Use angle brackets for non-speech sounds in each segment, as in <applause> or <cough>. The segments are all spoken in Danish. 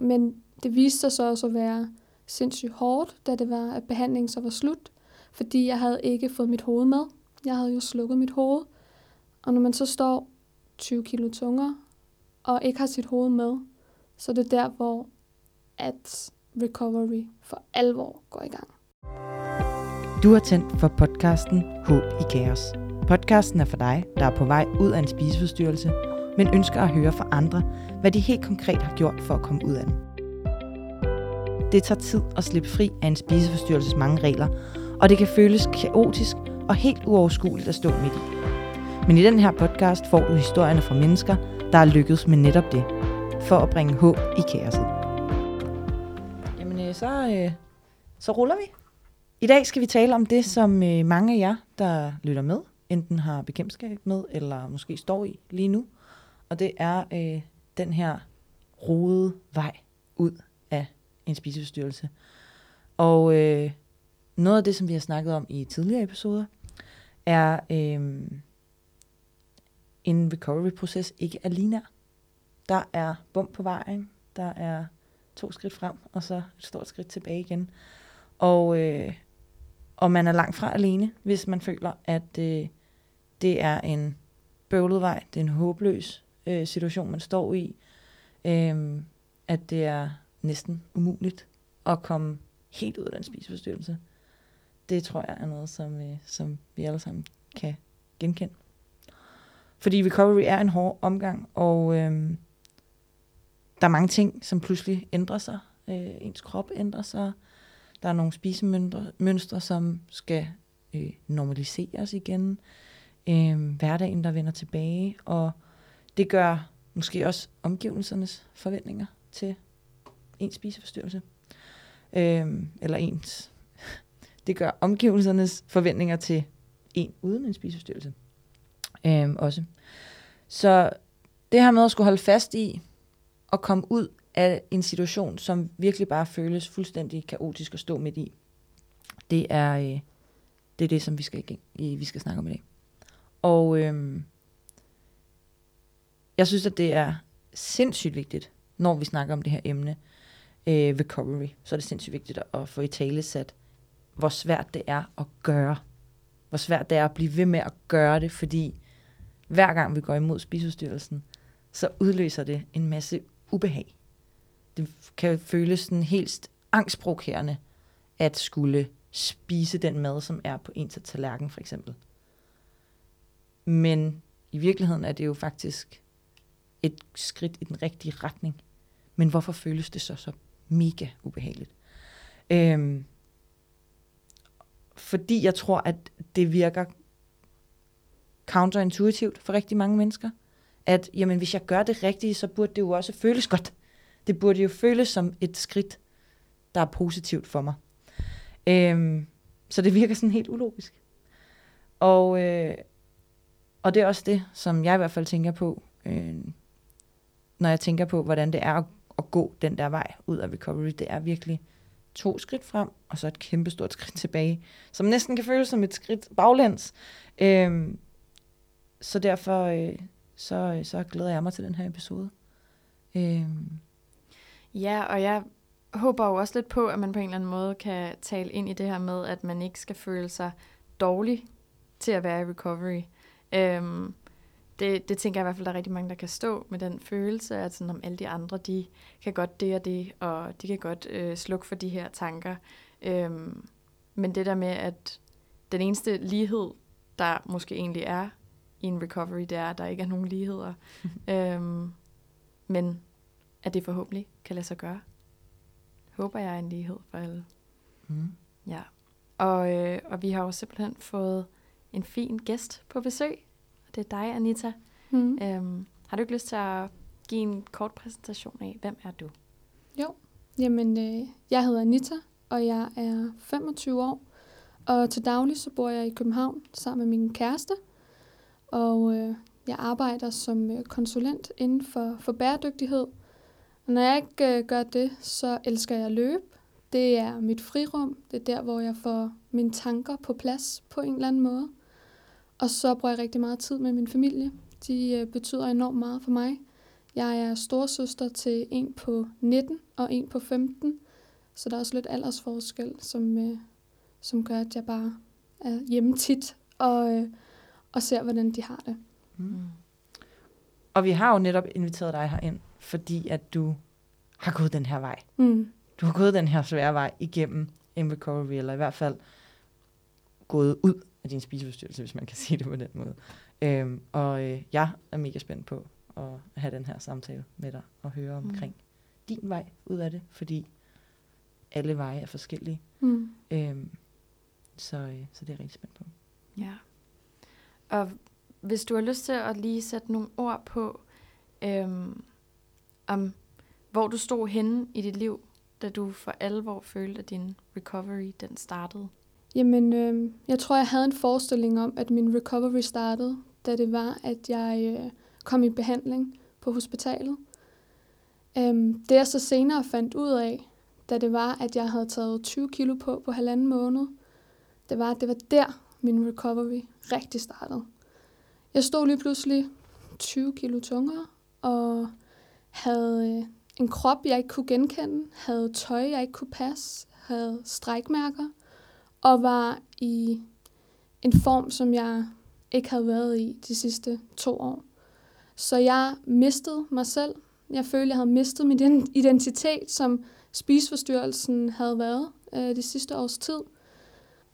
men det viste sig så også at være sindssygt hårdt, da det var, at behandlingen så var slut, fordi jeg havde ikke fået mit hoved med. Jeg havde jo slukket mit hoved, og når man så står 20 kilo tungere, og ikke har sit hoved med, så det er der, hvor at recovery for alvor går i gang. Du har tændt for podcasten Håb i Kaos. Podcasten er for dig, der er på vej ud af en spiseforstyrrelse, men ønsker at høre fra andre, hvad de helt konkret har gjort for at komme ud af den. Det tager tid at slippe fri af en spiseforstyrrelses mange regler, og det kan føles kaotisk og helt uoverskueligt at stå midt i. Men i den her podcast får du historierne fra mennesker, der er lykkedes med netop det, for at bringe håb i kaoset. Jamen, øh, så, øh, så ruller vi. I dag skal vi tale om det, som øh, mange af jer, der lytter med, enten har bekendtskab med, eller måske står i lige nu. Og det er øh, den her rode vej ud af en spiseforstyrrelse. Og øh, noget af det, som vi har snakket om i tidligere episoder, er øh, en recovery-proces ikke er linær. Der er bump på vejen, der er to skridt frem, og så et stort skridt tilbage igen. Og, øh, og man er langt fra alene, hvis man føler, at øh, det er en bøvlet vej, det er en håbløs øh, situation, man står i, øh, at det er næsten umuligt at komme helt ud af den spiseforstyrrelse. Det tror jeg er noget, som, øh, som vi alle sammen kan genkende. Fordi recovery er en hård omgang, og øh, der er mange ting, som pludselig ændrer sig. Øh, ens krop ændrer sig. Der er nogle spisemønstre, som skal øh, normaliseres igen. Øh, hverdagen, der vender tilbage. Og det gør måske også omgivelsernes forventninger til ens spiseforstyrrelse. Øhm, eller ens. <laughs> Det gør omgivelsernes forventninger til en uden en spiseforstyrrelse øhm, også. Så det her med at skulle holde fast i at komme ud af en situation, som virkelig bare føles fuldstændig kaotisk at stå midt i, det er, øh, det, er det, som vi skal, vi skal snakke om i dag. Og øh, jeg synes, at det er sindssygt vigtigt, når vi snakker om det her emne, øh, recovery, så er det sindssygt vigtigt at få i tale sat, hvor svært det er at gøre. Hvor svært det er at blive ved med at gøre det, fordi hver gang vi går imod spisestyrelsen, så udløser det en masse ubehag. Det kan føles sådan helt angstprovokerende at skulle spise den mad, som er på ens tallerken for eksempel. Men i virkeligheden er det jo faktisk et skridt i den rigtige retning. Men hvorfor føles det så så mega ubehageligt? Øhm, fordi jeg tror, at det virker counterintuitivt for rigtig mange mennesker. At jamen, hvis jeg gør det rigtige, så burde det jo også føles godt. Det burde jo føles som et skridt, der er positivt for mig. Øhm, så det virker sådan helt ulogisk. Og, øh, og det er også det, som jeg i hvert fald tænker på, øh, når jeg tænker på, hvordan det er at, at gå den der vej ud af recovery. Det er virkelig to skridt frem, og så et kæmpe stort skridt tilbage, som næsten kan føles som et skridt baglæns. Øhm, så derfor øh, så, øh, så glæder jeg mig til den her episode. Øhm. Ja, og jeg håber jo også lidt på, at man på en eller anden måde kan tale ind i det her med, at man ikke skal føle sig dårlig til at være i recovery. Øhm, det, det tænker jeg i hvert fald, der er rigtig mange, der kan stå med den følelse, at sådan, om alle de andre, de kan godt det og det, og de kan godt øh, slukke for de her tanker. Øhm, men det der med, at den eneste lighed, der måske egentlig er i en recovery, det er, at der ikke er nogen ligheder. <laughs> øhm, men at det forhåbentlig kan lade sig gøre. Håber jeg er en lighed for alle. Mm. Ja. Og, øh, og vi har jo simpelthen fået en fin gæst på besøg. Det er dig, Anita. Mm. Øhm, har du ikke lyst til at give en kort præsentation af, hvem er du? Jo, jamen øh, jeg hedder Anita, og jeg er 25 år. Og til daglig så bor jeg i København sammen med min kæreste og øh, jeg arbejder som øh, konsulent inden for, for bæredygtighed. Og når jeg ikke øh, gør det, så elsker jeg at løbe. Det er mit frirum. Det er der, hvor jeg får mine tanker på plads på en eller anden måde. Og så bruger jeg rigtig meget tid med min familie. De øh, betyder enormt meget for mig. Jeg er storsøster til en på 19 og en på 15, så der er også lidt aldersforskel, som, øh, som gør, at jeg bare er hjemme tit og, øh, og ser, hvordan de har det. Mm. Og vi har jo netop inviteret dig herind, fordi at du har gået den her vej. Mm. Du har gået den her svære vej igennem en recovery, eller i hvert fald gået ud af din spiseforstyrrelse, hvis man kan <laughs> sige det på den måde. Øhm, og øh, jeg er mega spændt på at have den her samtale med dig og høre omkring mm. din vej ud af det, fordi alle veje er forskellige. Mm. Øhm, så, øh, så det er jeg rigtig spændt på. Ja. Og hvis du har lyst til at lige sætte nogle ord på, øhm, om hvor du stod henne i dit liv, da du for alvor følte, at din recovery den startede? Jamen, øh, jeg tror, jeg havde en forestilling om, at min recovery startede, da det var, at jeg øh, kom i behandling på hospitalet. Øh, det jeg så senere fandt ud af, da det var, at jeg havde taget 20 kilo på på halvanden måned, det var, at det var der, min recovery rigtig startede. Jeg stod lige pludselig 20 kilo tungere, og havde øh, en krop, jeg ikke kunne genkende, havde tøj, jeg ikke kunne passe, havde strækmærker, og var i en form, som jeg ikke havde været i de sidste to år. Så jeg mistede mig selv. Jeg følte, jeg havde mistet min identitet, som spiseforstyrrelsen havde været øh, de sidste års tid.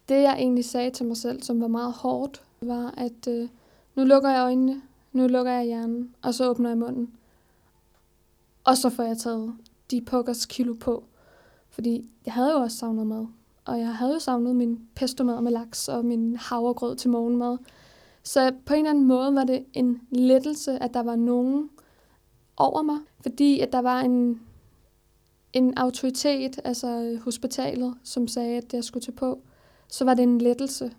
Det, jeg egentlig sagde til mig selv, som var meget hårdt, var, at øh, nu lukker jeg øjnene, nu lukker jeg hjernen, og så åbner jeg munden. Og så får jeg taget de pukkers kilo på. Fordi jeg havde jo også savnet mad. Og jeg havde jo savnet min pesto mad med laks og min havregrød til morgenmad. Så på en eller anden måde var det en lettelse, at der var nogen over mig. Fordi at der var en, en autoritet, altså hospitalet, som sagde, at jeg skulle tage på. Så var det en lettelse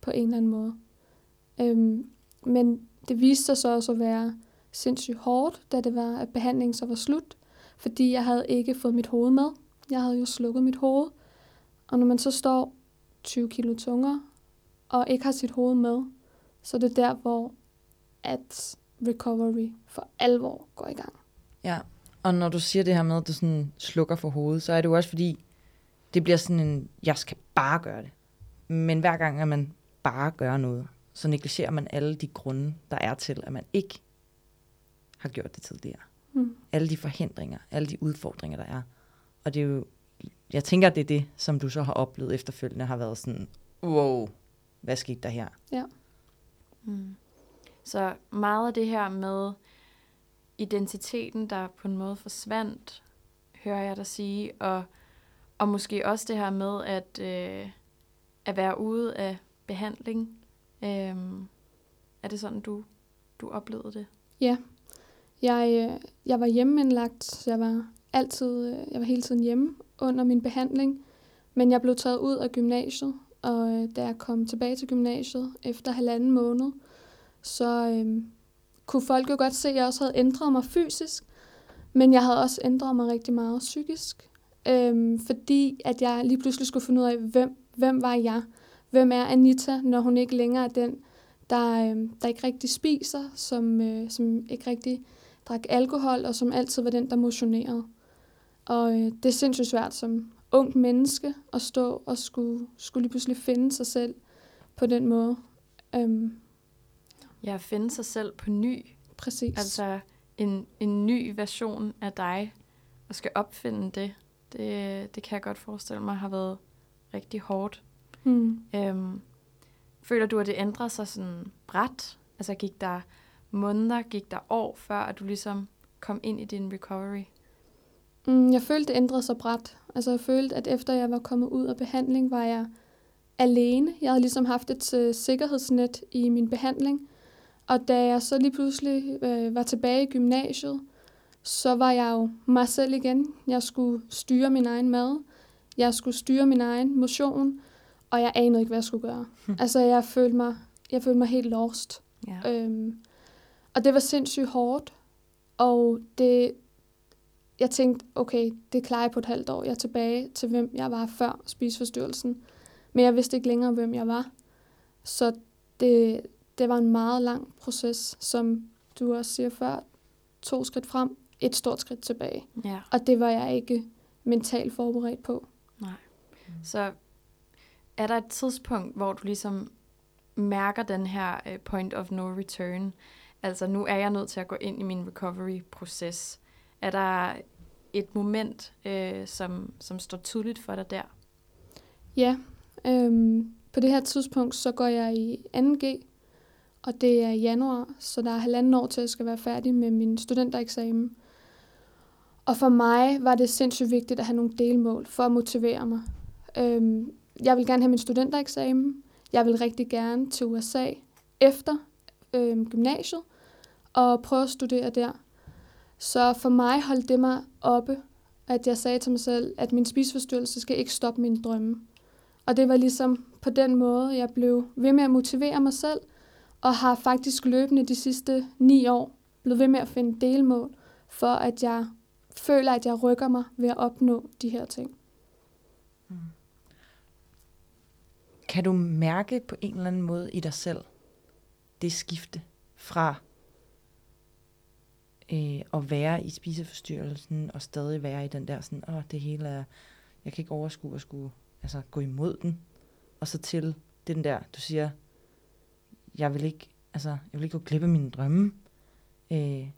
på en eller anden måde. Øhm, men det viste sig så også at være sindssygt hårdt, da det var, at behandlingen så var slut, fordi jeg havde ikke fået mit hoved med. Jeg havde jo slukket mit hoved. Og når man så står 20 kilo tungere, og ikke har sit hoved med, så er det der, hvor at recovery for alvor går i gang. Ja, og når du siger det her med, at du sådan slukker for hovedet, så er det jo også fordi, det bliver sådan en, jeg skal bare gøre det. Men hver gang, at man bare gør noget, så negligerer man alle de grunde, der er til, at man ikke har gjort det tidligere. Mm. Alle de forhindringer, alle de udfordringer, der er. Og det er jo, jeg tænker, det er det, som du så har oplevet efterfølgende, har været sådan, wow, hvad skete der her? Ja. Mm. Så meget af det her med identiteten, der på en måde forsvandt, hører jeg dig sige, og, og måske også det her med at, øh, at være ude af behandling. Øh, er det sådan, du, du oplevede det? Ja, jeg, øh, jeg var hjemmeindlagt, så jeg var altid, øh, jeg var hele tiden hjemme under min behandling, men jeg blev taget ud af gymnasiet, og øh, da jeg kom tilbage til gymnasiet efter halvanden måned, så øh, kunne folk jo godt se, at jeg også havde ændret mig fysisk, men jeg havde også ændret mig rigtig meget psykisk, øh, fordi at jeg lige pludselig skulle finde ud af, hvem, hvem var jeg? Hvem er Anita, når hun ikke længere er den, der, øh, der ikke rigtig spiser, som, øh, som ikke rigtig drak alkohol, og som altid var den, der motionerede. Og øh, det er sindssygt svært som ung menneske at stå og skulle, skulle lige pludselig finde sig selv på den måde. Øhm, ja, finde sig selv på ny. Præcis. Altså en, en ny version af dig, og skal opfinde det. Det, det kan jeg godt forestille mig har været rigtig hårdt. Hmm. Øhm, føler du, at det ændrer sig sådan bræt? Altså gik der måneder, gik der år, før at du ligesom kom ind i din recovery? Mm, jeg følte, det ændrede sig bræt. Altså jeg følte, at efter jeg var kommet ud af behandling, var jeg alene. Jeg havde ligesom haft et uh, sikkerhedsnet i min behandling. Og da jeg så lige pludselig øh, var tilbage i gymnasiet, så var jeg jo mig selv igen. Jeg skulle styre min egen mad. Jeg skulle styre min egen motion. Og jeg anede ikke, hvad jeg skulle gøre. Hm. Altså, jeg følte mig, jeg følte mig helt lost. Ja. Øhm, og det var sindssygt hårdt. Og det, jeg tænkte, okay, det klarer jeg på et halvt år. Jeg er tilbage til, hvem jeg var før spiseforstyrrelsen. Men jeg vidste ikke længere, hvem jeg var. Så det, det var en meget lang proces, som du også siger før. to skridt frem, et stort skridt tilbage. Ja. Og det var jeg ikke mentalt forberedt på. Nej. Så er der et tidspunkt, hvor du ligesom mærker den her øh, point of no return? Altså, nu er jeg nødt til at gå ind i min recovery-proces. Er der et moment, øh, som, som står tydeligt for dig der? Ja, øhm, på det her tidspunkt, så går jeg i 2G, og det er januar, så der er halvanden år til, at jeg skal være færdig med min studentereksamen. Og for mig var det sindssygt vigtigt at have nogle delmål for at motivere mig. Øhm, jeg vil gerne have min studentereksamen. Jeg vil rigtig gerne til USA efter øhm, gymnasiet og prøve at studere der. Så for mig holdt det mig oppe, at jeg sagde til mig selv, at min spiseforstyrrelse skal ikke stoppe mine drømme. Og det var ligesom på den måde, jeg blev ved med at motivere mig selv, og har faktisk løbende de sidste ni år blevet ved med at finde delmål, for at jeg føler, at jeg rykker mig ved at opnå de her ting. Kan du mærke på en eller anden måde i dig selv, det skifte fra øh, at være i spiseforstyrrelsen, og stadig være i den der sådan, åh, det hele er, jeg kan ikke overskue at skulle altså, gå imod den, og så til den der, du siger, jeg vil ikke, altså, jeg vil ikke gå glip af mine drømme. Øh,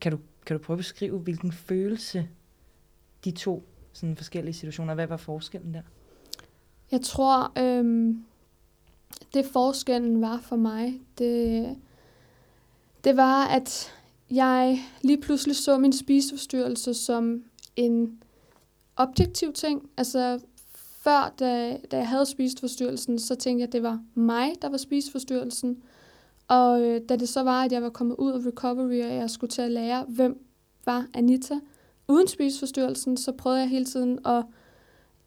kan, du, kan du prøve at beskrive, hvilken følelse de to sådan forskellige situationer, hvad var forskellen der? Jeg tror, øhm, det forskellen var for mig, det, det var, at jeg lige pludselig så min spiseforstyrrelse som en objektiv ting. Altså før, da, da jeg havde spiseforstyrrelsen, så tænkte jeg, at det var mig, der var spiseforstyrrelsen. Og øh, da det så var, at jeg var kommet ud af recovery, og jeg skulle til at lære, hvem var Anita uden spiseforstyrrelsen, så prøvede jeg hele tiden at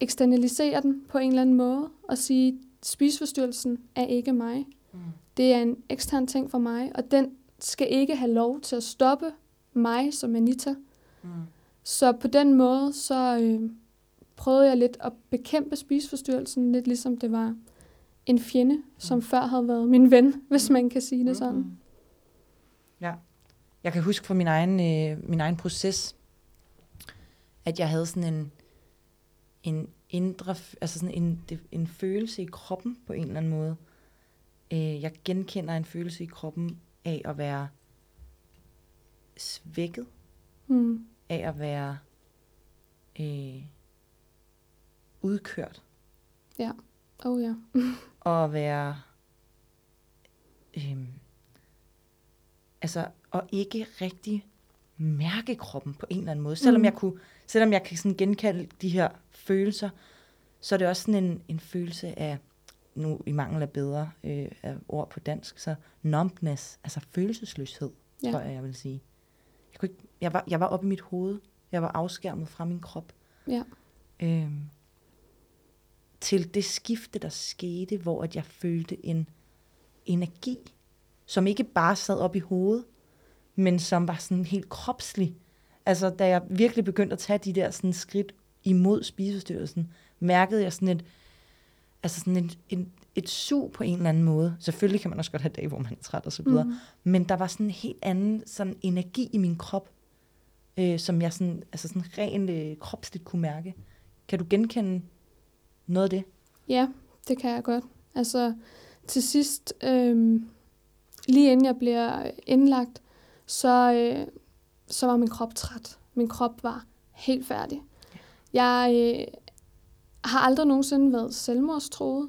eksternalisere den på en eller anden måde, og sige, spiseforstyrrelsen er ikke mig. Mm. Det er en ekstern ting for mig, og den skal ikke have lov til at stoppe mig som Anita. Mm. Så på den måde, så øh, prøvede jeg lidt at bekæmpe spiseforstyrrelsen, lidt ligesom det var en fjende, som Mm. før havde været min ven, <laughs> hvis man kan sige det sådan. Mm. Ja. Jeg kan huske fra min egen, øh, min egen proces, at jeg havde sådan en, en indre, altså sådan en, en følelse i kroppen på en eller anden måde. Øh, jeg genkender en følelse i kroppen af at være svækket, Mm. af at være øh, udkørt, Oh ja. <laughs> og at være øhm, altså og ikke rigtig mærke kroppen på en eller anden måde. Selvom Mm. jeg kunne, selvom jeg kan sådan genkalde de her følelser, så er det også sådan en, en følelse af nu i mangel af bedre øh, af ord på dansk, så numbness, altså følelsesløshed, Ja. tror jeg, jeg vil sige. Jeg, kunne ikke, jeg, var, jeg var oppe i mit hoved. Jeg var afskærmet fra min krop. Ja. Øhm, til det skifte, der skete, hvor at jeg følte en energi, som ikke bare sad op i hovedet, men som var sådan helt kropslig. Altså, da jeg virkelig begyndte at tage de der sådan skridt imod spiseforstyrrelsen, mærkede jeg sådan et, altså sådan et, en, et sug på en eller anden måde. Selvfølgelig kan man også godt have dage, hvor man er træt og så videre. Mm. Men der var sådan en helt anden sådan energi i min krop, øh, som jeg sådan, altså sådan rent øh, kropsligt kunne mærke. Kan du genkende noget af det? Ja, det kan jeg godt. Altså, til sidst, øhm, lige inden jeg bliver indlagt, så, øh, så var min krop træt. Min krop var helt færdig. Jeg øh, har aldrig nogensinde været selvmordstroet,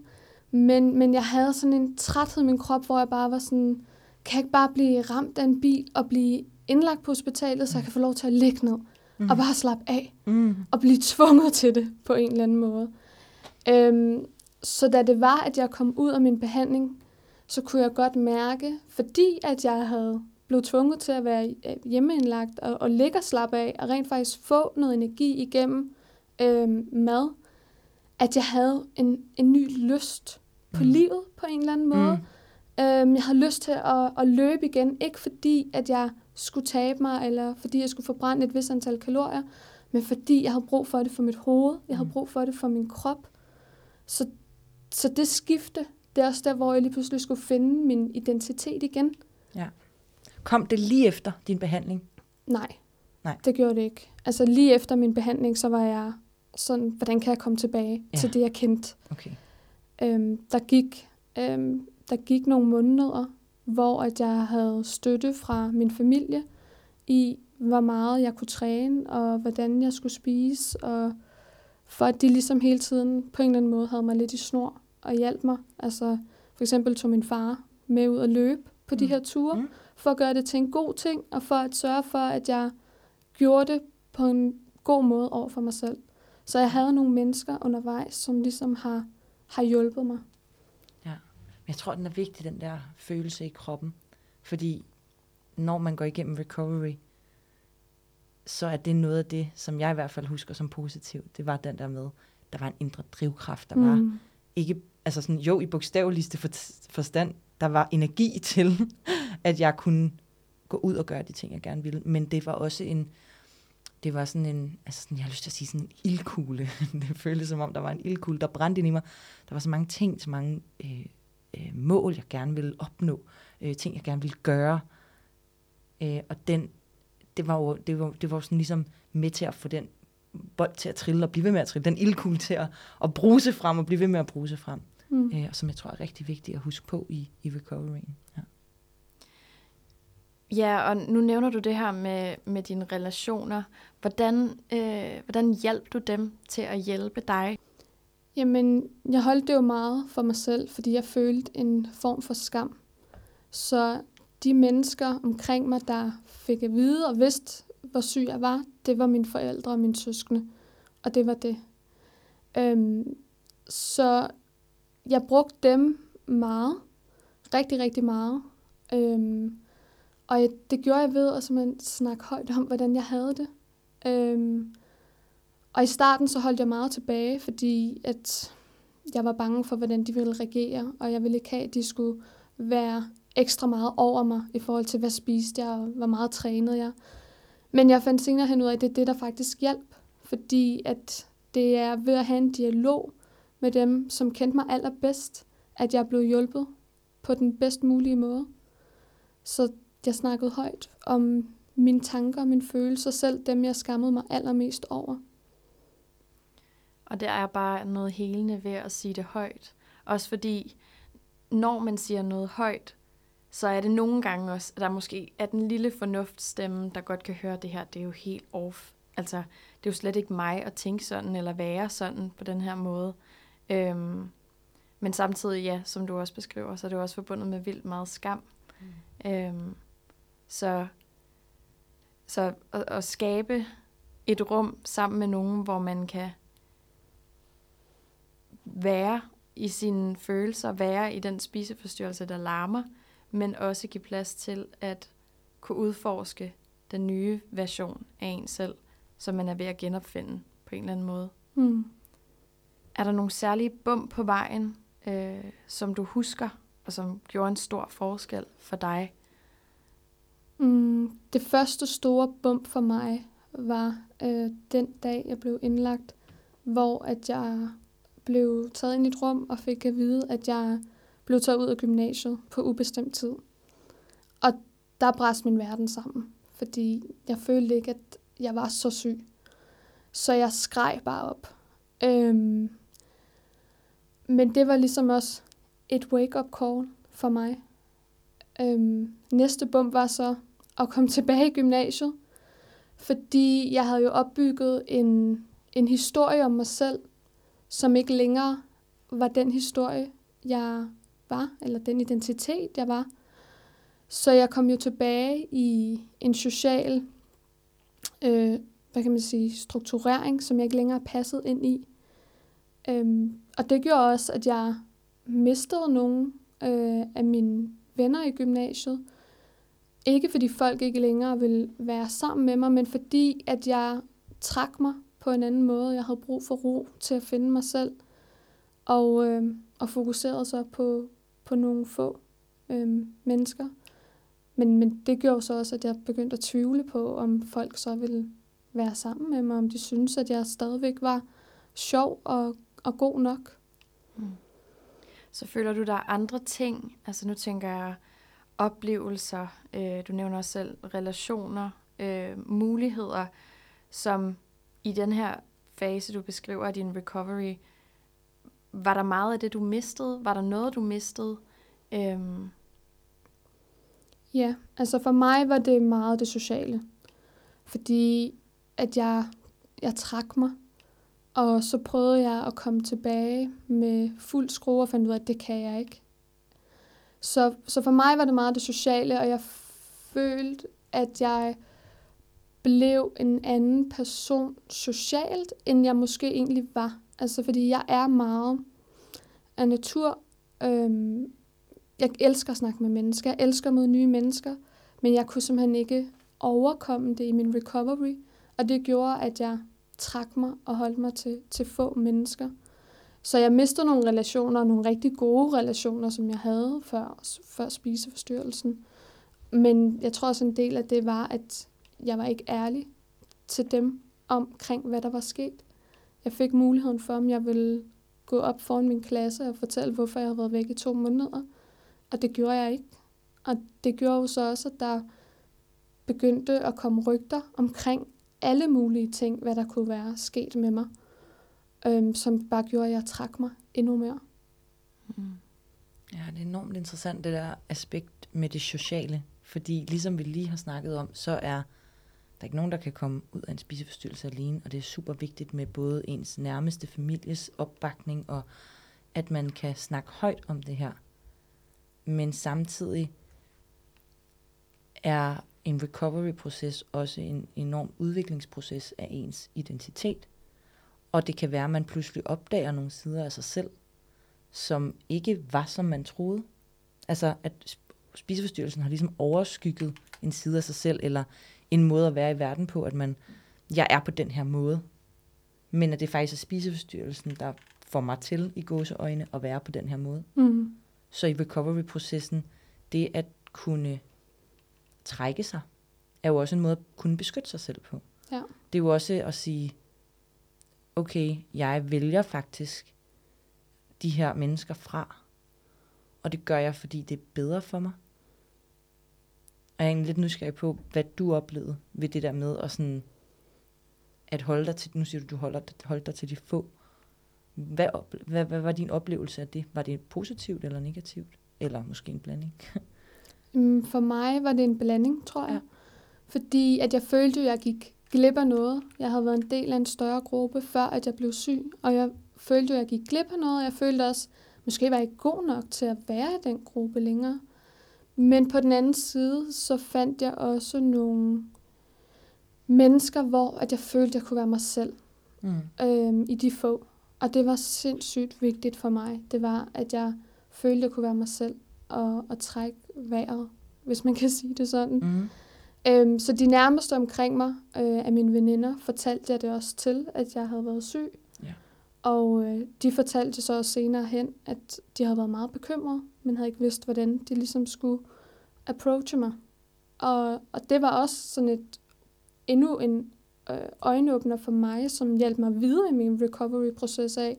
men, men jeg havde sådan en træthed i min krop, hvor jeg bare var sådan, kan jeg ikke bare blive ramt af en bil og blive indlagt på hospitalet, så jeg kan få lov til at ligge ned Mm. og bare slappe af Mm. og blive <laughs> tvunget til det på en eller anden måde. Øhm, så da det var, at jeg kom ud af min behandling, så kunne jeg godt mærke, fordi at jeg havde blevet tvunget til at være øh, hjemmeindlagt og, og ligge og slappe af, og rent faktisk få noget energi igennem øhm, mad, at jeg havde en, en ny lyst på Mm. livet på en eller anden måde. Mm. Øhm, jeg havde lyst til at, at løbe igen, ikke fordi, at jeg skulle tabe mig, eller fordi jeg skulle forbrænde et vis antal kalorier, men fordi jeg havde brug for det for mit hoved, jeg havde Mm. brug for det for min krop. Så, så det skifte, det er også der, hvor jeg lige pludselig skulle finde min identitet igen. Kom det lige efter din behandling? Nej. Nej. Det gjorde det ikke. Altså lige efter min behandling, så var jeg sådan, hvordan kan jeg komme tilbage Ja. til det, jeg kendte. Okay. Øhm, der, gik, øhm, der gik nogle måneder, hvor at jeg havde støtte fra min familie i, hvor meget jeg kunne træne, og hvordan jeg skulle spise, og for at de ligesom hele tiden på en eller anden måde havde mig lidt i snor og hjalp mig. Altså for eksempel tog min far med ud og løbe på de Mm. her ture, Mm. for at gøre det til en god ting, og for at sørge for, at jeg gjorde det på en god måde over for mig selv. Så jeg havde nogle mennesker undervejs, som ligesom har, har hjulpet mig. Men jeg tror, den er vigtig, den der følelse i kroppen. Fordi når man går igennem recovery, så er det noget af det, som jeg i hvert fald husker som positivt. Det var den der med, der var en indre drivkraft. Der var Mm. ikke, altså sådan, jo i bogstaveligste for, forstand, der var energi <laughs> til, at jeg kunne gå ud og gøre de ting, jeg gerne ville. Men det var også en, det var sådan en, altså sådan, jeg har lyst til at sige sådan en ildkugle. <laughs> det føltes som om, der var en ildkugle, der brændte ind i mig. Der var så mange ting, så mange øh, øh, mål, jeg gerne ville opnå. Øh, ting, jeg gerne ville gøre. Øh, og den, det var jo det var, det var sådan ligesom med til at få den bold til at trille og blive ved med at trille. Den ildkugle til at, at bruse frem og blive ved med at bruse frem. Mm. Øh, og som jeg tror er rigtig vigtigt at huske på i, i recoveryen. Ja. Ja, og nu nævner du det her med, med dine relationer. Hvordan, øh, hvordan hjalp du dem til at hjælpe dig? Jamen, jeg holdt det jo meget for mig selv, fordi jeg følte en form for skam. Så de mennesker omkring mig, der fik at vide og vidste, hvor syg jeg var, det var mine forældre og mine søskende. Og det var det. Øhm, så jeg brugte dem meget. Rigtig, rigtig meget. Øhm, og jeg, det gjorde jeg ved at simpelthen snakke højt om, hvordan jeg havde det. Øhm, og i starten så holdt jeg meget tilbage, fordi at jeg var bange for, hvordan de ville reagere, og jeg ville ikke have, at de skulle være ekstra meget over mig i forhold til, hvad spiste jeg, og hvor meget trænede jeg. Men jeg fandt senere hen ud af, at det er det, der faktisk hjalp, fordi at det er ved at have en dialog med dem, som kendte mig allerbedst, at jeg blev hjulpet på den bedst mulige måde. Så jeg snakkede højt om mine tanker og mine følelser, selv dem jeg skammede mig allermest over. Og det er bare noget helende ved at sige det højt. Også fordi, når man siger noget højt, så er det nogle gange også, at der måske er den lille fornuftstemme, der godt kan høre det her, det er jo helt off. Altså, det er jo slet ikke mig at tænke sådan, eller være sådan på den her måde. Øhm, men samtidig, ja, som du også beskriver, så er det jo også forbundet med vildt meget skam. Mm. Øhm, så så at, at skabe et rum sammen med nogen, hvor man kan være i sine følelser, være i den spiseforstyrrelse, der larmer, men også give plads til at kunne udforske den nye version af en selv, som man er ved at genopfinde på en eller anden måde. Hmm. Er der nogle særlige bump på vejen, øh, som du husker, og som gjorde en stor forskel for dig? Mm, det første store bump for mig var øh, den dag, jeg blev indlagt, hvor at jeg blev taget ind i et rum og fik at vide, at jeg blev taget ud af gymnasiet på ubestemt tid. Og der brast min verden sammen, fordi jeg følte ikke, at jeg var så syg. Så jeg skreg bare op. Øhm, men det var ligesom også et wake-up call for mig. Øhm, næste bump var så at komme tilbage i gymnasiet, fordi jeg havde jo opbygget en, en historie om mig selv, som ikke længere var den historie, jeg var, eller den identitet, jeg var. Så jeg kom jo tilbage i en social, øh, hvad kan man sige, strukturering, som jeg ikke længere passede ind i. Øhm, og det gjorde også, at jeg mistede nogle øh, af mine venner i gymnasiet. Ikke fordi folk ikke længere ville være sammen med mig, men fordi at jeg trak mig på en anden måde. Jeg havde brug for ro til at finde mig selv. Og, øh, og fokuserede så på, på nogle få øh, mennesker. Men, men det gjorde så også, at jeg begyndte at tvivle på, om folk så ville være sammen med mig, om de synes, at jeg stadigvæk var sjov og, og god nok. Mm. Så føler du, der er andre ting, altså nu tænker jeg oplevelser, øh, du nævner også selv relationer, øh, muligheder, som i den her fase, du beskriver af din recovery, var der meget af det, du mistede? Var der noget, du mistede? Øhm. Ja, altså for mig var det meget det sociale. Fordi at jeg, jeg trak mig, og så prøvede jeg at komme tilbage med fuld skrue og fandt ud af, at det kan jeg ikke. Så, så for mig var det meget det sociale, og jeg følte, at jeg blev en anden person socialt, end jeg måske egentlig var. Altså fordi jeg er meget af natur. Øhm, jeg elsker at snakke med mennesker. Jeg elsker at møde nye mennesker. Men jeg kunne simpelthen ikke overkomme det i min recovery. Og det gjorde, at jeg trak mig og holdt mig til, til få mennesker. Så jeg mistede nogle relationer, nogle rigtig gode relationer, som jeg havde før, før spiseforstyrrelsen. Men jeg tror også en del af det var, at jeg var ikke ærlig til dem omkring, hvad der var sket. Jeg fik muligheden for, om jeg ville gå op foran min klasse og fortælle, hvorfor jeg havde været væk i to måneder. Og det gjorde jeg ikke. Og det gjorde jo så også, at der begyndte at komme rygter omkring alle mulige ting, hvad der kunne være sket med mig, øhm, som bare gjorde, at jeg trak mig endnu mere. Mm. Ja, det er enormt interessant, det der aspekt med det sociale. Fordi ligesom vi lige har snakket om, så er der ikke nogen, der kan komme ud af en spiseforstyrrelse alene, og det er super vigtigt med både ens nærmeste families opbakning, og at man kan snakke højt om det her. Men samtidig er en recovery-proces også en enorm udviklingsproces af ens identitet. Og det kan være, at man pludselig opdager nogle sider af sig selv, som ikke var, som man troede. Altså, at spiseforstyrrelsen har ligesom overskygget en side af sig selv, eller en måde at være i verden på, at man, jeg er på den her måde. Men at det faktisk er spiseforstyrrelsen, der får mig til i gåseøjne at være på den her måde. Mm. Så i recovery-processen, det at kunne trække sig, er jo også en måde at kunne beskytte sig selv på. Ja. Det er jo også at sige, okay, jeg vælger faktisk de her mennesker fra, og det gør jeg, fordi det er bedre for mig. Og jeg er lidt nysgerrig på, hvad du oplevede ved det der med at sådan, at holde dig til, nu siger du, du holder, holder dig til de få. Hvad, hvad, hvad var din oplevelse af det? Var det positivt eller negativt? Eller måske en blanding? <laughs> Mm, for mig var det en blanding, tror jeg. Ja. Fordi at jeg følte, at jeg gik glip af noget. Jeg havde været en del af en større gruppe, før at jeg blev syg. Og jeg følte, at jeg gik glip af noget. Og jeg følte også, måske var jeg ikke god nok til at være i den gruppe længere. Men på den anden side, så fandt jeg også nogle mennesker, hvor at jeg følte, at jeg kunne være mig selv mm. øhm, i de få. Og det var sindssygt vigtigt for mig. Det var, at jeg følte, at jeg kunne være mig selv og, og trække vejret, hvis man kan sige det sådan. Mm. Øhm, så de nærmeste omkring mig øh, af mine veninder fortalte jeg det også til, at jeg havde været syg. Yeah. Og øh, de fortalte så også senere hen, at de havde været meget bekymrede, men havde ikke vidst, hvordan de ligesom skulle approache mig. Og, og det var også sådan et endnu en øh, øjenåbner for mig, som hjalp mig videre i min recovery-proces af,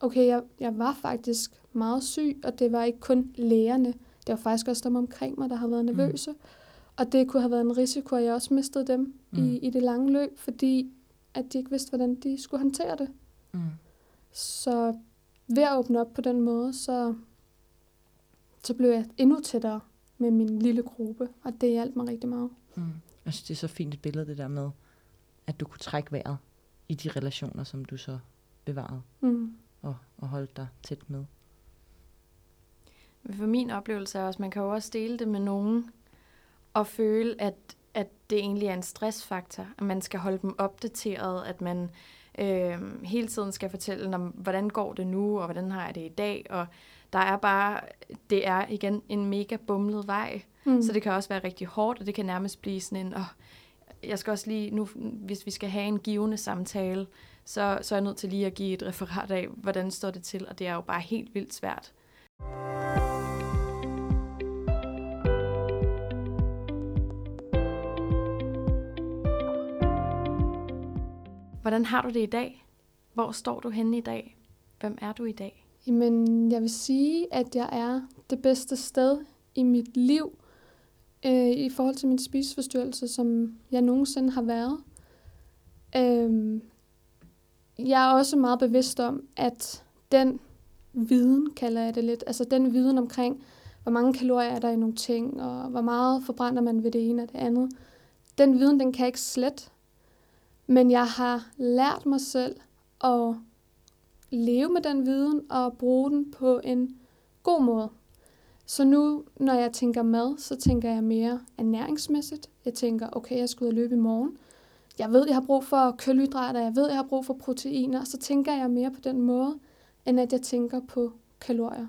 okay, jeg, jeg var faktisk meget syg, og det var ikke kun lægerne, det var faktisk også dem omkring mig, der har været mm. nervøse. Mm. Og det kunne have været en risiko, at jeg også mistede dem mm. i, i det lange løb, fordi at de ikke vidste, hvordan de skulle håndtere det. Mm. Så ved at åbne op på den måde, så, så blev jeg endnu tættere med min lille gruppe, og det hjalp mig rigtig meget. Mm. Jeg synes, det er så fint et billede, det der med, at du kunne trække vejret i de relationer, som du så bevarede mm. og, og holdt dig tæt med. For min oplevelse er også, at man kan jo også dele det med nogen, og føle, at, at det egentlig er en stressfaktor, at man skal holde dem opdateret, at man øh, hele tiden skal fortælle, om, hvordan går det nu, og hvordan har jeg det i dag, og der er bare, det er igen en mega bumlet vej, mm. så det kan også være rigtig hårdt, og det kan nærmest blive sådan en, oh, jeg skal også lige, nu, hvis vi skal have en givende samtale, så, så er jeg nødt til lige at give et referat af, hvordan står det til, og det er jo bare helt vildt svært. Hvordan har du det i dag? Hvor står du henne i dag? Hvem er du i dag? Jamen, jeg vil sige, at jeg er det bedste sted i mit liv, øh, i forhold til min spiseforstyrrelse, som jeg nogensinde har været. Øh, jeg er også meget bevidst om, at den viden, kalder jeg det lidt, altså den viden omkring, hvor mange kalorier er der i nogle ting, og hvor meget forbrænder man ved det ene og det andet, den viden, den kan jeg ikke slet. Men jeg har lært mig selv at leve med den viden og bruge den på en god måde. Så nu, når jeg tænker mad, så tænker jeg mere ernæringsmæssigt. Jeg tænker, okay, jeg skal ud og løbe i morgen. Jeg ved, jeg har brug for kulhydrater, jeg ved, jeg har brug for proteiner. Så tænker jeg mere på den måde, end at jeg tænker på kalorier.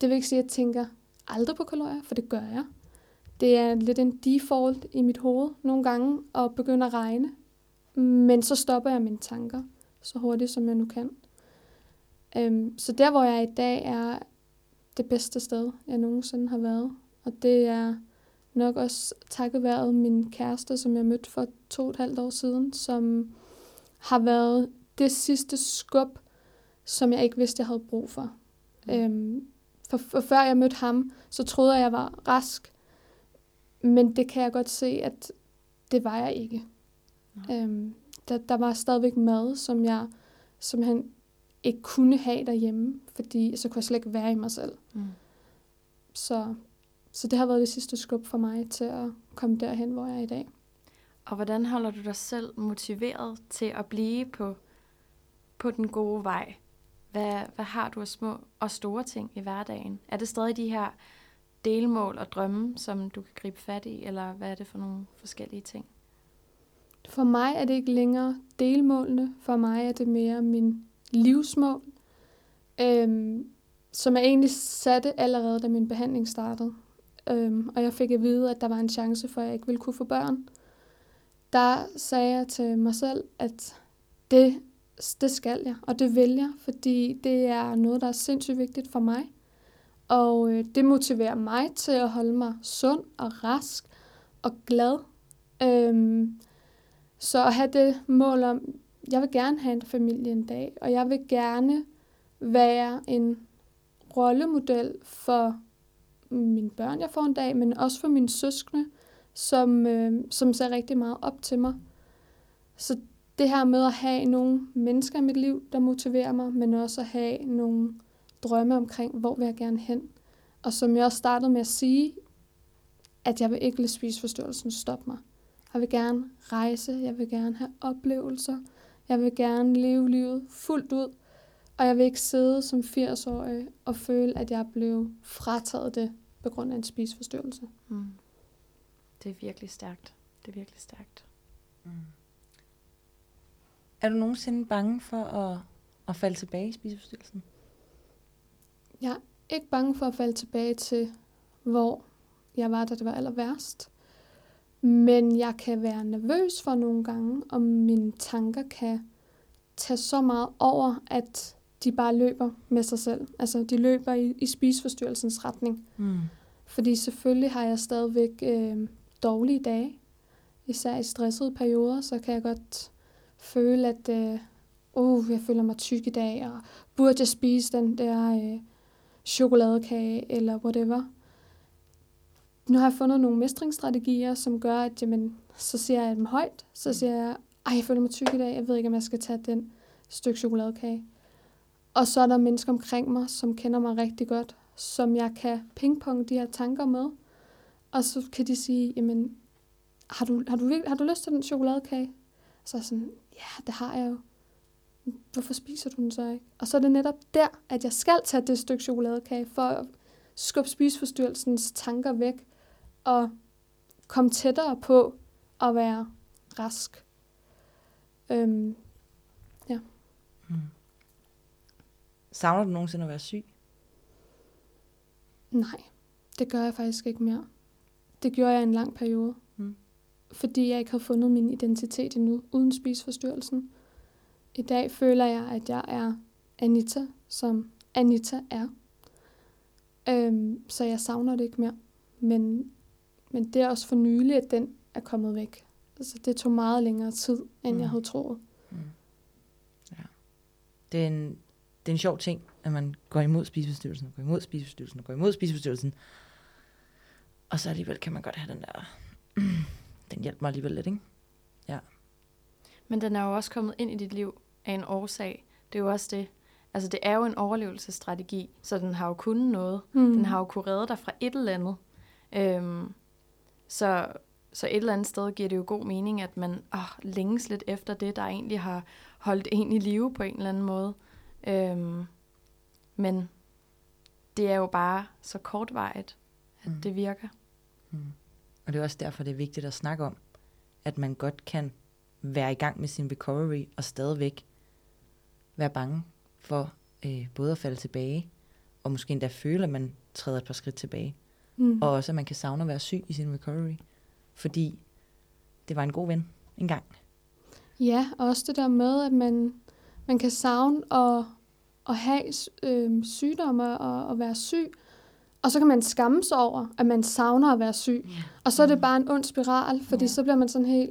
Det vil ikke sige, at jeg tænker aldrig på kalorier, for det gør jeg. Det er lidt en default i mit hoved nogle gange at begynde at regne. Men så stopper jeg mine tanker så hurtigt, som jeg nu kan. Um, så der, hvor jeg er i dag, er det bedste sted, jeg nogensinde har været. Og det er nok også takket være min kæreste, som jeg mødte for to og et halvt år siden, som har været det sidste skub, som jeg ikke vidste, jeg havde brug for. Mm. Øhm, for, for før jeg mødte ham, så troede jeg, jeg var rask. Men det kan jeg godt se, at det var jeg ikke. Ja. Øhm, der, der var stadigvæk mad, som jeg som han ikke kunne have derhjemme, fordi så kunne jeg slet ikke være i mig selv. Mm. Så, så det har været det sidste skub for mig til at komme derhen, hvor jeg er i dag. Og hvordan holder du dig selv motiveret til at blive på, på den gode vej? Hvad, hvad har du af små og store ting i hverdagen? Er det stadig de her delmål og drømme, som du kan gribe fat i, eller hvad er det for nogle forskellige ting? For mig er det ikke længere delmålene. For mig er det mere min livsmål, øhm, som jeg egentlig satte allerede, da min behandling startede. Øhm, og jeg fik at vide, at der var en chance for, at jeg ikke ville kunne få børn. Der sagde jeg til mig selv, at det, det skal jeg, og det vil jeg, fordi det er noget, der er sindssygt vigtigt for mig. Og øh, det motiverer mig til at holde mig sund og rask og glad. Øhm, så at have det mål om, jeg vil gerne have en familie en dag, og jeg vil gerne være en rollemodel for mine børn, jeg får en dag, men også for mine søskende, som, øh, som ser rigtig meget op til mig. Så det her med at have nogle mennesker i mit liv, der motiverer mig, men også at have nogle drømme omkring, hvor vil jeg gerne hen. Og som jeg også startede med at sige, at jeg vil ikke lade spiseforstyrrelsen stoppe mig. Jeg vil gerne rejse, jeg vil gerne have oplevelser, jeg vil gerne leve livet fuldt ud, og jeg vil ikke sidde som 80-årig og føle, at jeg blev frataget det på grund af en spiseforstyrrelse. Mm. Det er virkelig stærkt. Det er virkelig stærkt. Mm. Er du nogensinde bange for at, at falde tilbage i spiseforstyrrelsen? Jeg er ikke bange for at falde tilbage til, hvor jeg var, da det var aller værst. Men jeg kan være nervøs for nogle gange, om mine tanker kan tage så meget over, at de bare løber med sig selv. Altså, de løber i, i spiseforstyrrelsens retning. Mm. Fordi selvfølgelig har jeg stadigvæk øh, dårlige dage. Især i stressede perioder, så kan jeg godt føle, at øh, uh, jeg føler mig tyk i dag, og burde jeg spise den der øh, chokoladekage, eller whatever nu har jeg fundet nogle mestringsstrategier, som gør, at jamen, så siger jeg dem højt. Så mm. siger jeg, ej, jeg føler mig tyk i dag. Jeg ved ikke, om jeg skal tage den stykke chokoladekage. Og så er der mennesker omkring mig, som kender mig rigtig godt, som jeg kan pingpong de her tanker med. Og så kan de sige, jamen, har du, har du, har du lyst til den chokoladekage? Så er jeg sådan, ja, det har jeg jo. Hvorfor spiser du den så ikke? Og så er det netop der, at jeg skal tage det stykke chokoladekage, for at skubbe spiseforstyrrelsens tanker væk, og komme tættere på at være rask. Øhm, ja. Mm. Savner du nogensinde at være syg? Nej, det gør jeg faktisk ikke mere. Det gjorde jeg en lang periode. Mm. Fordi jeg ikke havde fundet min identitet endnu, uden spiseforstyrrelsen. I dag føler jeg, at jeg er Anita, som Anita er. Øhm, så jeg savner det ikke mere. Men men det er også for nylig, at den er kommet væk. Altså, det tog meget længere tid, end mm. jeg havde troet. Mm. Ja. Det er, en, det er en sjov ting, at man går imod spiseforstyrrelsen, og går imod spiseforstyrrelsen, og går imod spiseforstyrrelsen. Og så alligevel kan man godt have den der, <clears throat> den hjælper mig alligevel lidt, ikke? Men den er jo også kommet ind i dit liv af en årsag. Det er jo også det. Altså, det er jo en overlevelsesstrategi, så den har jo kunnet noget. Mm. Den har jo kunne redde dig fra et eller andet. Øhm, så, så et eller andet sted giver det jo god mening, at man åh, længes lidt efter det, der egentlig har holdt en i live på en eller anden måde. Øhm, men det er jo bare så kortvarigt, at Mm. det virker. Mm. Og det er også derfor, det er vigtigt at snakke om, at man godt kan være i gang med sin recovery og stadigvæk være bange for øh, både at falde tilbage, og måske endda føle, at man træder et par skridt tilbage. Mm. Og også, at man kan savne at være syg i sin recovery, fordi det var en god ven engang. Ja, og også det der med, at man, man kan savne at, at have øh, sygdomme og, og være syg, og så kan man skamme sig over, at man savner at være syg. Ja. Og så er det bare en ond spiral, fordi Ja. så bliver man sådan helt,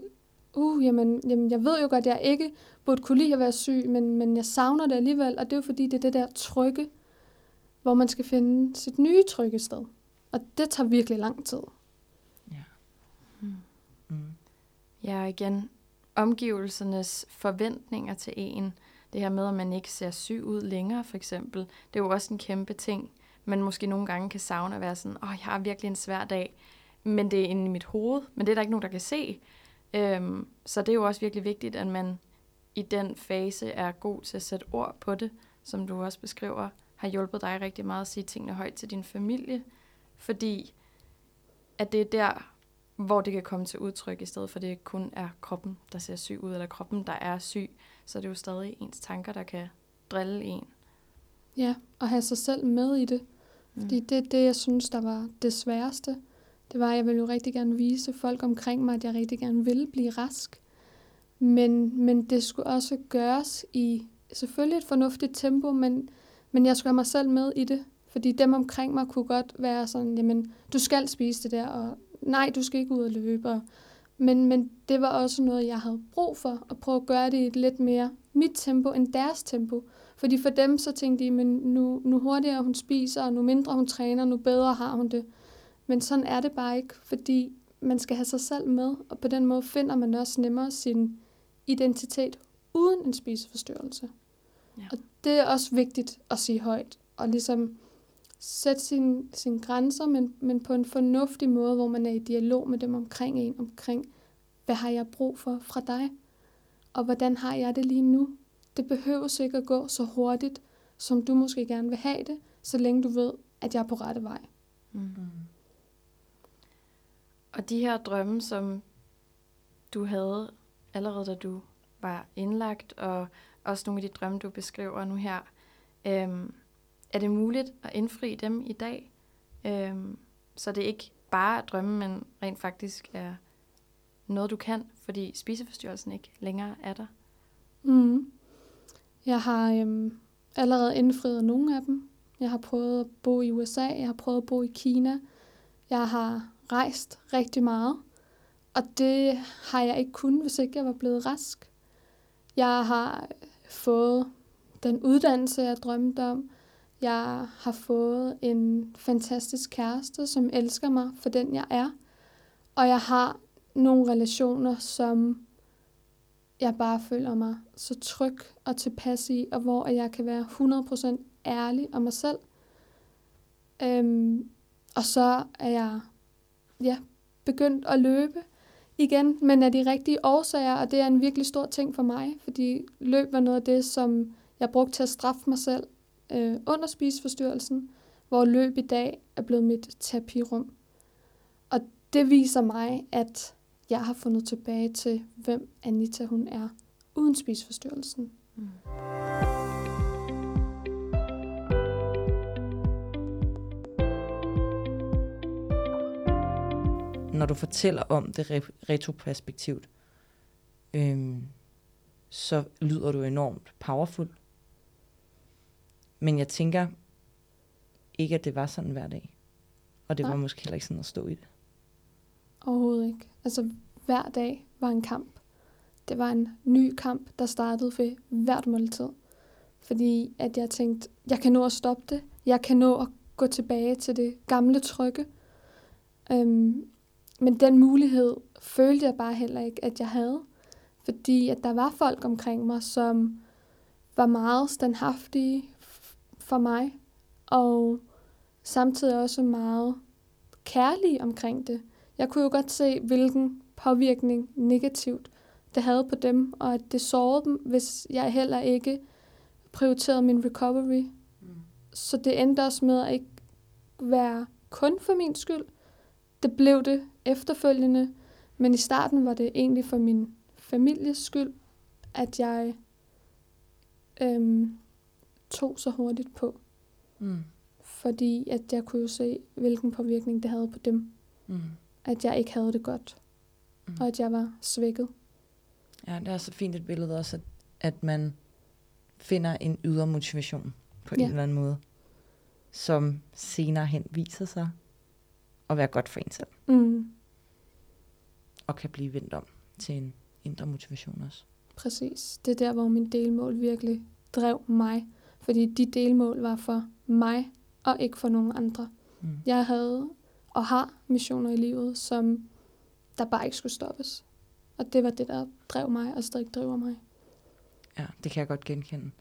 uh, jamen, jamen, jeg ved jo godt, at jeg ikke burde kunne lide at være syg, men, men jeg savner det alligevel, og det er jo fordi, det er det der trygge, hvor man skal finde sit nye trygge sted. Og det tager virkelig lang tid. Mm. Ja, igen, omgivelsernes forventninger til en. Det her med, at man ikke ser syg ud længere, for eksempel. Det er jo også en kæmpe ting. Man måske nogle gange kan savne at være sådan, åh, oh, jeg har virkelig en svær dag. Men det er inde i mit hoved, men det er der ikke nogen, der kan se. Øhm, så det er jo også virkelig vigtigt, at man i den fase er god til at sætte ord på det, som du også beskriver, har hjulpet dig rigtig meget at sige tingene højt til din familie. Fordi at det er der, hvor det kan komme til udtryk, i stedet for det kun er kroppen, der ser syg ud, eller kroppen, der er syg, så er det jo stadig ens tanker, der kan drille en. Ja, og have sig selv med i det. Mm. Fordi det er det, jeg synes, der var det sværeste. Det var, at jeg ville jo rigtig gerne vise folk omkring mig, at jeg rigtig gerne ville blive rask. Men, men det skulle også gøres i selvfølgelig et fornuftigt tempo, men, men jeg skulle have mig selv med i det. Fordi dem omkring mig kunne godt være sådan, jamen, du skal spise det der, og nej, du skal ikke ud og løbe. Og, men, men det var også noget, jeg havde brug for, at prøve at gøre det i et lidt mere mit tempo end deres tempo. Fordi for dem så tænkte de, men nu, nu hurtigere hun spiser, og nu mindre hun træner, nu bedre har hun det. Men sådan er det bare ikke, fordi man skal have sig selv med, og på den måde finder man også nemmere sin identitet uden en spiseforstyrrelse. Ja. Og det er også vigtigt at sige højt, og ligesom sætte sine sin grænser, men, men på en fornuftig måde, hvor man er i dialog med dem omkring en, omkring, hvad har jeg brug for fra dig, og hvordan har jeg det lige nu. Det behøver ikke at gå så hurtigt, som du måske gerne vil have det, så længe du ved, at jeg er på rette vej. Mm-hmm. Og de her drømme, som du havde allerede da du var indlagt, og også nogle af de drømme, du beskriver nu her, øhm, er det muligt at indfri dem i dag? Øhm, så det ikke bare er drømme, men rent faktisk er noget, du kan, fordi spiseforstyrrelsen ikke længere er der. Mm. Jeg har øhm, allerede indfriet nogle af dem. Jeg har prøvet at bo i USA, jeg har prøvet at bo i Kina. Jeg har rejst rigtig meget, og det har jeg ikke kunnet, hvis ikke jeg var blevet rask. Jeg har fået den uddannelse, jeg drømte om. Jeg har fået en fantastisk kæreste, som elsker mig for den, jeg er. Og jeg har nogle relationer, som jeg bare føler mig så tryg og tilpas i, og hvor jeg kan være 100% ærlig om mig selv. Øhm, og så er jeg ja, begyndt at løbe igen, men af de rigtige årsager, og det er en virkelig stor ting for mig, fordi løb var noget af det, som jeg brugte til at straffe mig selv øh, under spiseforstyrrelsen, hvor løb i dag er blevet mit terapirum. Og det viser mig, at jeg har fundet tilbage til, hvem Anita hun er, uden spiseforstyrrelsen. Mm. Når du fortæller om det retroperspektivt, øhm, så lyder du enormt powerful. Men jeg tænker ikke, at det var sådan hver dag. Og det Nej. var måske heller ikke sådan at stå i det. Overhovedet ikke. Altså, hver dag var en kamp. Det var en ny kamp, der startede ved hvert måltid. Fordi at jeg tænkte, jeg kan nå at stoppe det. Jeg kan nå at gå tilbage til det gamle trygge. Øhm, men den mulighed følte jeg bare heller ikke, at jeg havde. Fordi at der var folk omkring mig, som var meget standhaftige for mig, og samtidig også meget kærlige omkring det. Jeg kunne jo godt se, hvilken påvirkning negativt det havde på dem, og at det sårede dem, hvis jeg heller ikke prioriterede min recovery. Mm. Så det endte også med at ikke være kun for min skyld. Det blev det efterfølgende, men i starten var det egentlig for min families skyld, at jeg øhm, tog så hurtigt på. Mm. Fordi at jeg kunne jo se, hvilken påvirkning det havde på dem. Mm. At jeg ikke havde det godt. Mm. Og at jeg var svækket. Ja, det er så fint et billede også, at, at man finder en ydre motivation på ja. en eller anden måde, som senere hen viser sig at være godt for en selv. Mm. Og kan blive vendt om til en indre motivation også. Præcis. Det er der, hvor min delmål virkelig drev mig. Fordi de delmål var for mig, og ikke for nogen andre. Mm. Jeg havde og har missioner i livet, som der bare ikke skulle stoppes. Og det var det, der drev mig, og stadig driver mig. Ja, det kan jeg godt genkende.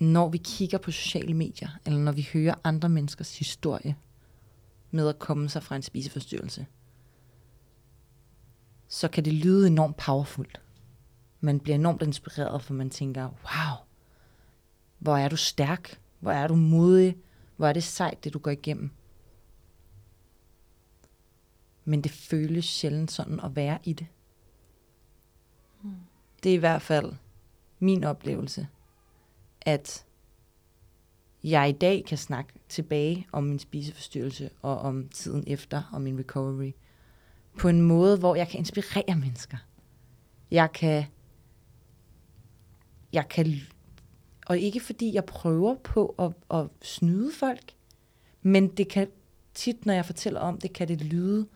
Når vi kigger på sociale medier, eller når vi hører andre menneskers historie med at komme sig fra en spiseforstyrrelse, så kan det lyde enormt powerfult. Man bliver enormt inspireret, for man tænker, wow, hvor er du stærk, hvor er du modig, hvor er det sejt, det du går igennem. Men det føles sjældent sådan at være i det. Hmm. Det er i hvert fald min oplevelse, at jeg i dag kan snakke tilbage om min spiseforstyrrelse og om tiden efter og min recovery på en måde, hvor jeg kan inspirere mennesker. Jeg kan, jeg kan, og ikke fordi jeg prøver på at, at snyde folk, men det kan tit, når jeg fortæller om det, kan det lyde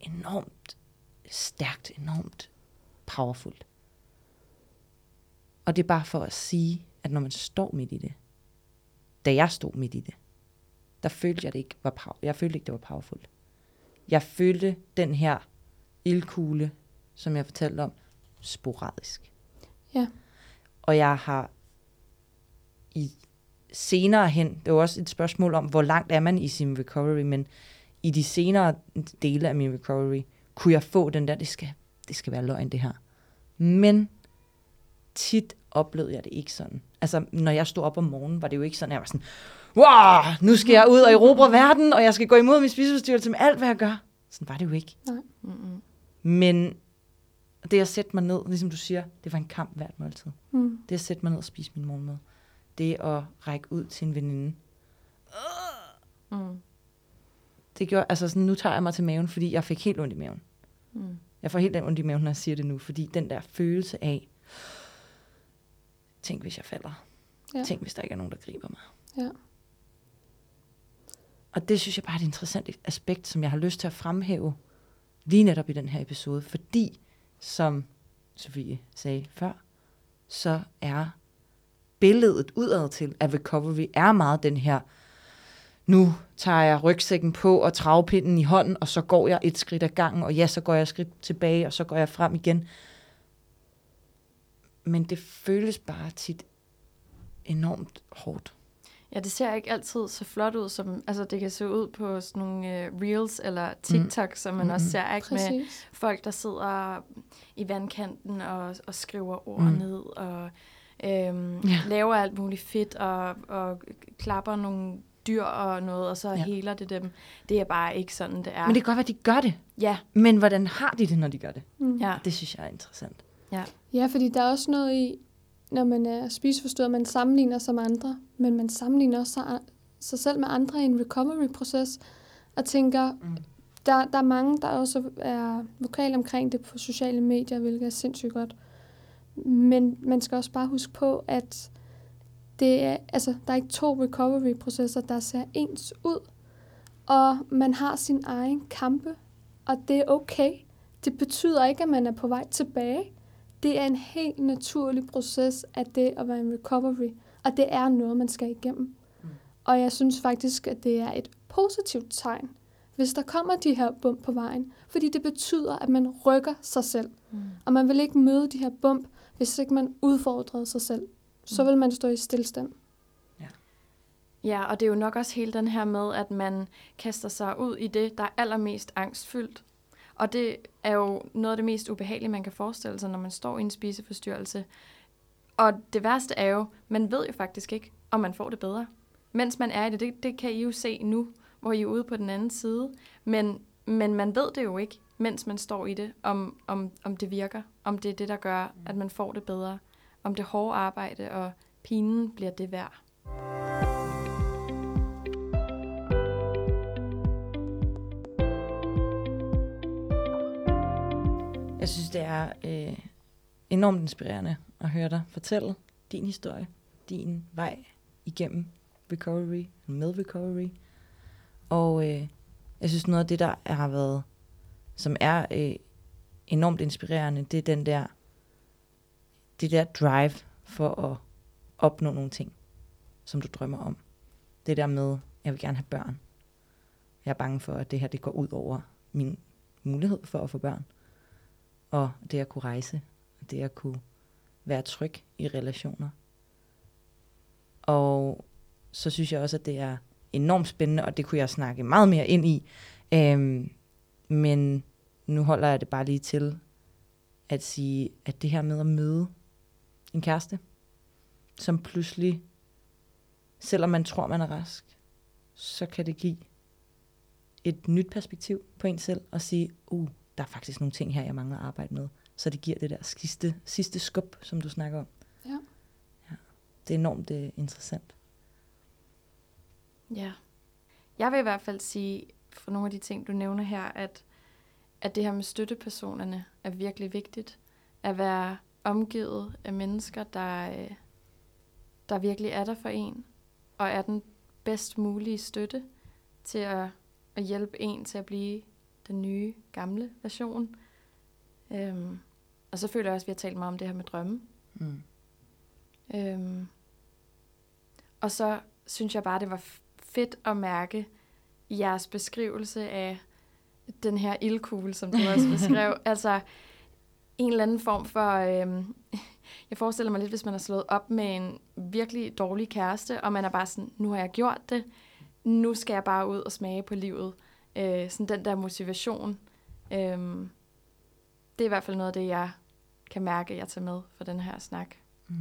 enormt stærkt, enormt powerful. Og det er bare for at sige, at når man står midt i det, da jeg stod midt i det, der følte jeg det ikke var power, jeg følte ikke, det var powerful. Jeg følte den her ildkugle, som jeg fortalte om, sporadisk. Ja. Og jeg har i senere hen, det var også et spørgsmål om, hvor langt er man i sin recovery, men i de senere dele af min recovery, kunne jeg få den der, det skal, det skal være løgn det her. Men tit oplevede jeg det ikke sådan. Altså, når jeg stod op om morgenen, var det jo ikke sådan, at jeg var sådan, wow, nu skal jeg ud og erobre verden, og jeg skal gå imod min spiseforstyrrelse med alt, hvad jeg gør. Sådan var det jo ikke. Nej. Mm-hmm. Men det at sætte mig ned, ligesom du siger, det var en kamp hvert måltid. Mm. Det at sætte mig ned og spise min morgenmad. Det at række ud til en veninde. Mm. Det gjorde, altså sådan, nu tager jeg mig til maven, fordi jeg fik helt ondt i maven. Mm. Jeg får helt ondt i maven, når jeg siger det nu, fordi den der følelse af, tænk hvis jeg falder. Ja. Tænk hvis der ikke er nogen, der griber mig. Ja. Og det synes jeg bare er et interessant aspekt, som jeg har lyst til at fremhæve lige netop i den her episode, fordi, som Sofie sagde før, så er billedet udad til, at recovery er meget den her, nu tager jeg rygsækken på og travpinden i hånden, og så går jeg et skridt ad gangen, og ja, så går jeg et skridt tilbage, og så går jeg frem igen. Men det føles bare tit enormt hårdt. Ja, det ser ikke altid så flot ud, som altså, det kan se ud på sådan nogle uh, reels eller TikTok, mm. som man mm. også ser, ikke? Præcis. med folk, der sidder i vandkanten og, og skriver ord mm. ned, og øhm, ja. laver alt muligt fedt, og, og klapper nogle dyr og noget, og så ja. heler det dem. Det er bare ikke sådan, det er. Men det kan godt være, de gør det. Ja. Men hvordan har de det, når de gør det? Mm. Ja. Det synes jeg er interessant. Ja. ja, fordi der er også noget i, når man er spiseforstået, man sammenligner sig med andre, men man sammenligner også sig, sig selv med andre i en recovery-proces, og tænker, mm. der, der er mange, der også er vokale omkring det på sociale medier, hvilket er sindssygt godt. Men man skal også bare huske på, at det er, altså, der er ikke to recovery-processer, der ser ens ud. Og man har sin egen kampe, og det er okay. Det betyder ikke, at man er på vej tilbage det er en helt naturlig proces af det at være en recovery. Og det er noget, man skal igennem. Mm. Og jeg synes faktisk, at det er et positivt tegn, hvis der kommer de her bump på vejen. Fordi det betyder, at man rykker sig selv. Mm. Og man vil ikke møde de her bump, hvis ikke man udfordrede sig selv. Så Mm. vil man stå i stillstand. Ja, og det er jo nok også hele den her med, at man kaster sig ud i det, der er allermest angstfyldt. Og det er jo noget af det mest ubehagelige, man kan forestille sig, når man står i en spiseforstyrrelse. Og det værste er jo, man ved jo faktisk ikke, om man får det bedre. Mens man er i det, det, det kan I jo se nu, hvor I er ude på den anden side. Men, men man ved det jo ikke, mens man står i det, om, om, om det virker. Om det er det, der gør, at man får det bedre. Om det hårde arbejde og pinen bliver det værd. Jeg synes, det er øh, enormt inspirerende at høre dig fortælle din historie, din vej igennem recovery, med recovery. Og øh, jeg synes, noget af det, der har været, som er øh, enormt inspirerende, det er den der, det der drive for at opnå nogle ting, som du drømmer om. Det der med, jeg vil gerne have børn. Jeg er bange for, at det her det går ud over min mulighed for at få børn og det at kunne rejse, og det at kunne være tryg i relationer. Og så synes jeg også, at det er enormt spændende, og det kunne jeg snakke meget mere ind i. Øhm, men nu holder jeg det bare lige til at sige, at det her med at møde en kæreste, som pludselig, selvom man tror, man er rask, så kan det give et nyt perspektiv på en selv, og sige, uh, der er faktisk nogle ting her, jeg mangler at arbejde med. Så det giver det der sidste, sidste skub, som du snakker om. Ja. ja. Det er enormt det er interessant. Ja. Jeg vil i hvert fald sige, for nogle af de ting, du nævner her, at, at det her med støttepersonerne er virkelig vigtigt. At være omgivet af mennesker, der, øh, der virkelig er der for en, og er den bedst mulige støtte til at, at hjælpe en til at blive den nye, gamle version. Øhm, og så føler jeg også, at vi har talt meget om det her med drømme. Mm. Øhm, og så synes jeg bare, det var fedt at mærke jeres beskrivelse af den her ildkugle, som du også beskrev. <laughs> altså en eller anden form for... Øhm, jeg forestiller mig lidt, hvis man har slået op med en virkelig dårlig kæreste, og man er bare sådan, nu har jeg gjort det, nu skal jeg bare ud og smage på livet. Øh, sådan den der motivation. Øhm, det er i hvert fald noget af det, jeg kan mærke, jeg tager med for den her snak. Mm.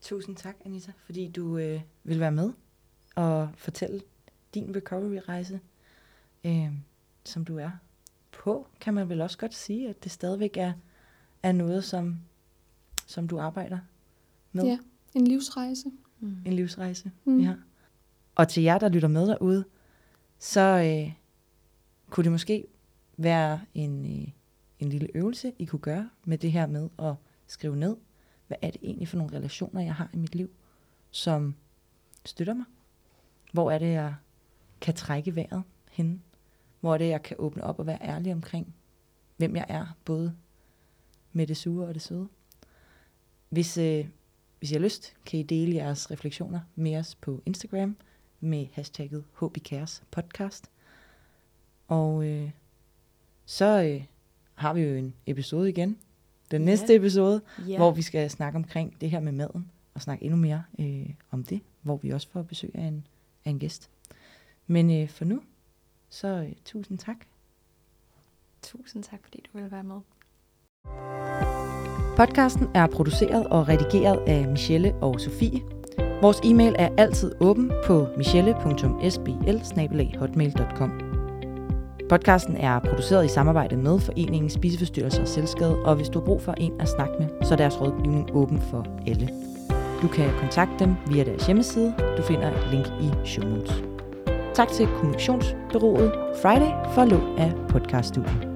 Tusind tak, Anita, fordi du øh, vil være med og fortælle din recovery-rejse, øh, som du er på, kan man vel også godt sige, at det stadigvæk er, er noget, som, som du arbejder med. Ja, en livsrejse. Mm. En livsrejse, Mm. ja. Og til jer, der lytter med derude, så øh, kunne det måske være en, øh, en lille øvelse, I kunne gøre med det her med at skrive ned, hvad er det egentlig for nogle relationer, jeg har i mit liv, som støtter mig? Hvor er det, jeg kan trække vejret henne? Hvor det, jeg kan åbne op og være ærlig omkring, hvem jeg er, både med det sure og det søde? Hvis, øh, hvis I har lyst, kan I dele jeres refleksioner med os på Instagram med hashtagget HBCares podcast. Og øh, så øh, har vi jo en episode igen. Den Ja. næste episode, Ja. hvor vi skal snakke omkring det her med maden, og snakke endnu mere øh, om det, hvor vi også får besøg af en, af en gæst. Men øh, for nu, så øh, tusind tak. Tusind tak, fordi du ville være med. Podcasten er produceret og redigeret af Michelle og Sofie. Vores e-mail er altid åben på michelle.sbl Podcasten er produceret i samarbejde med Foreningen Spiseforstyrrelser og Selvskade, og hvis du har brug for en at snakke med, så er deres rådgivning åben for alle. Du kan kontakte dem via deres hjemmeside. Du finder et link i show notes. Tak til kommunikationsbyrået Friday for lån af podcaststudiet.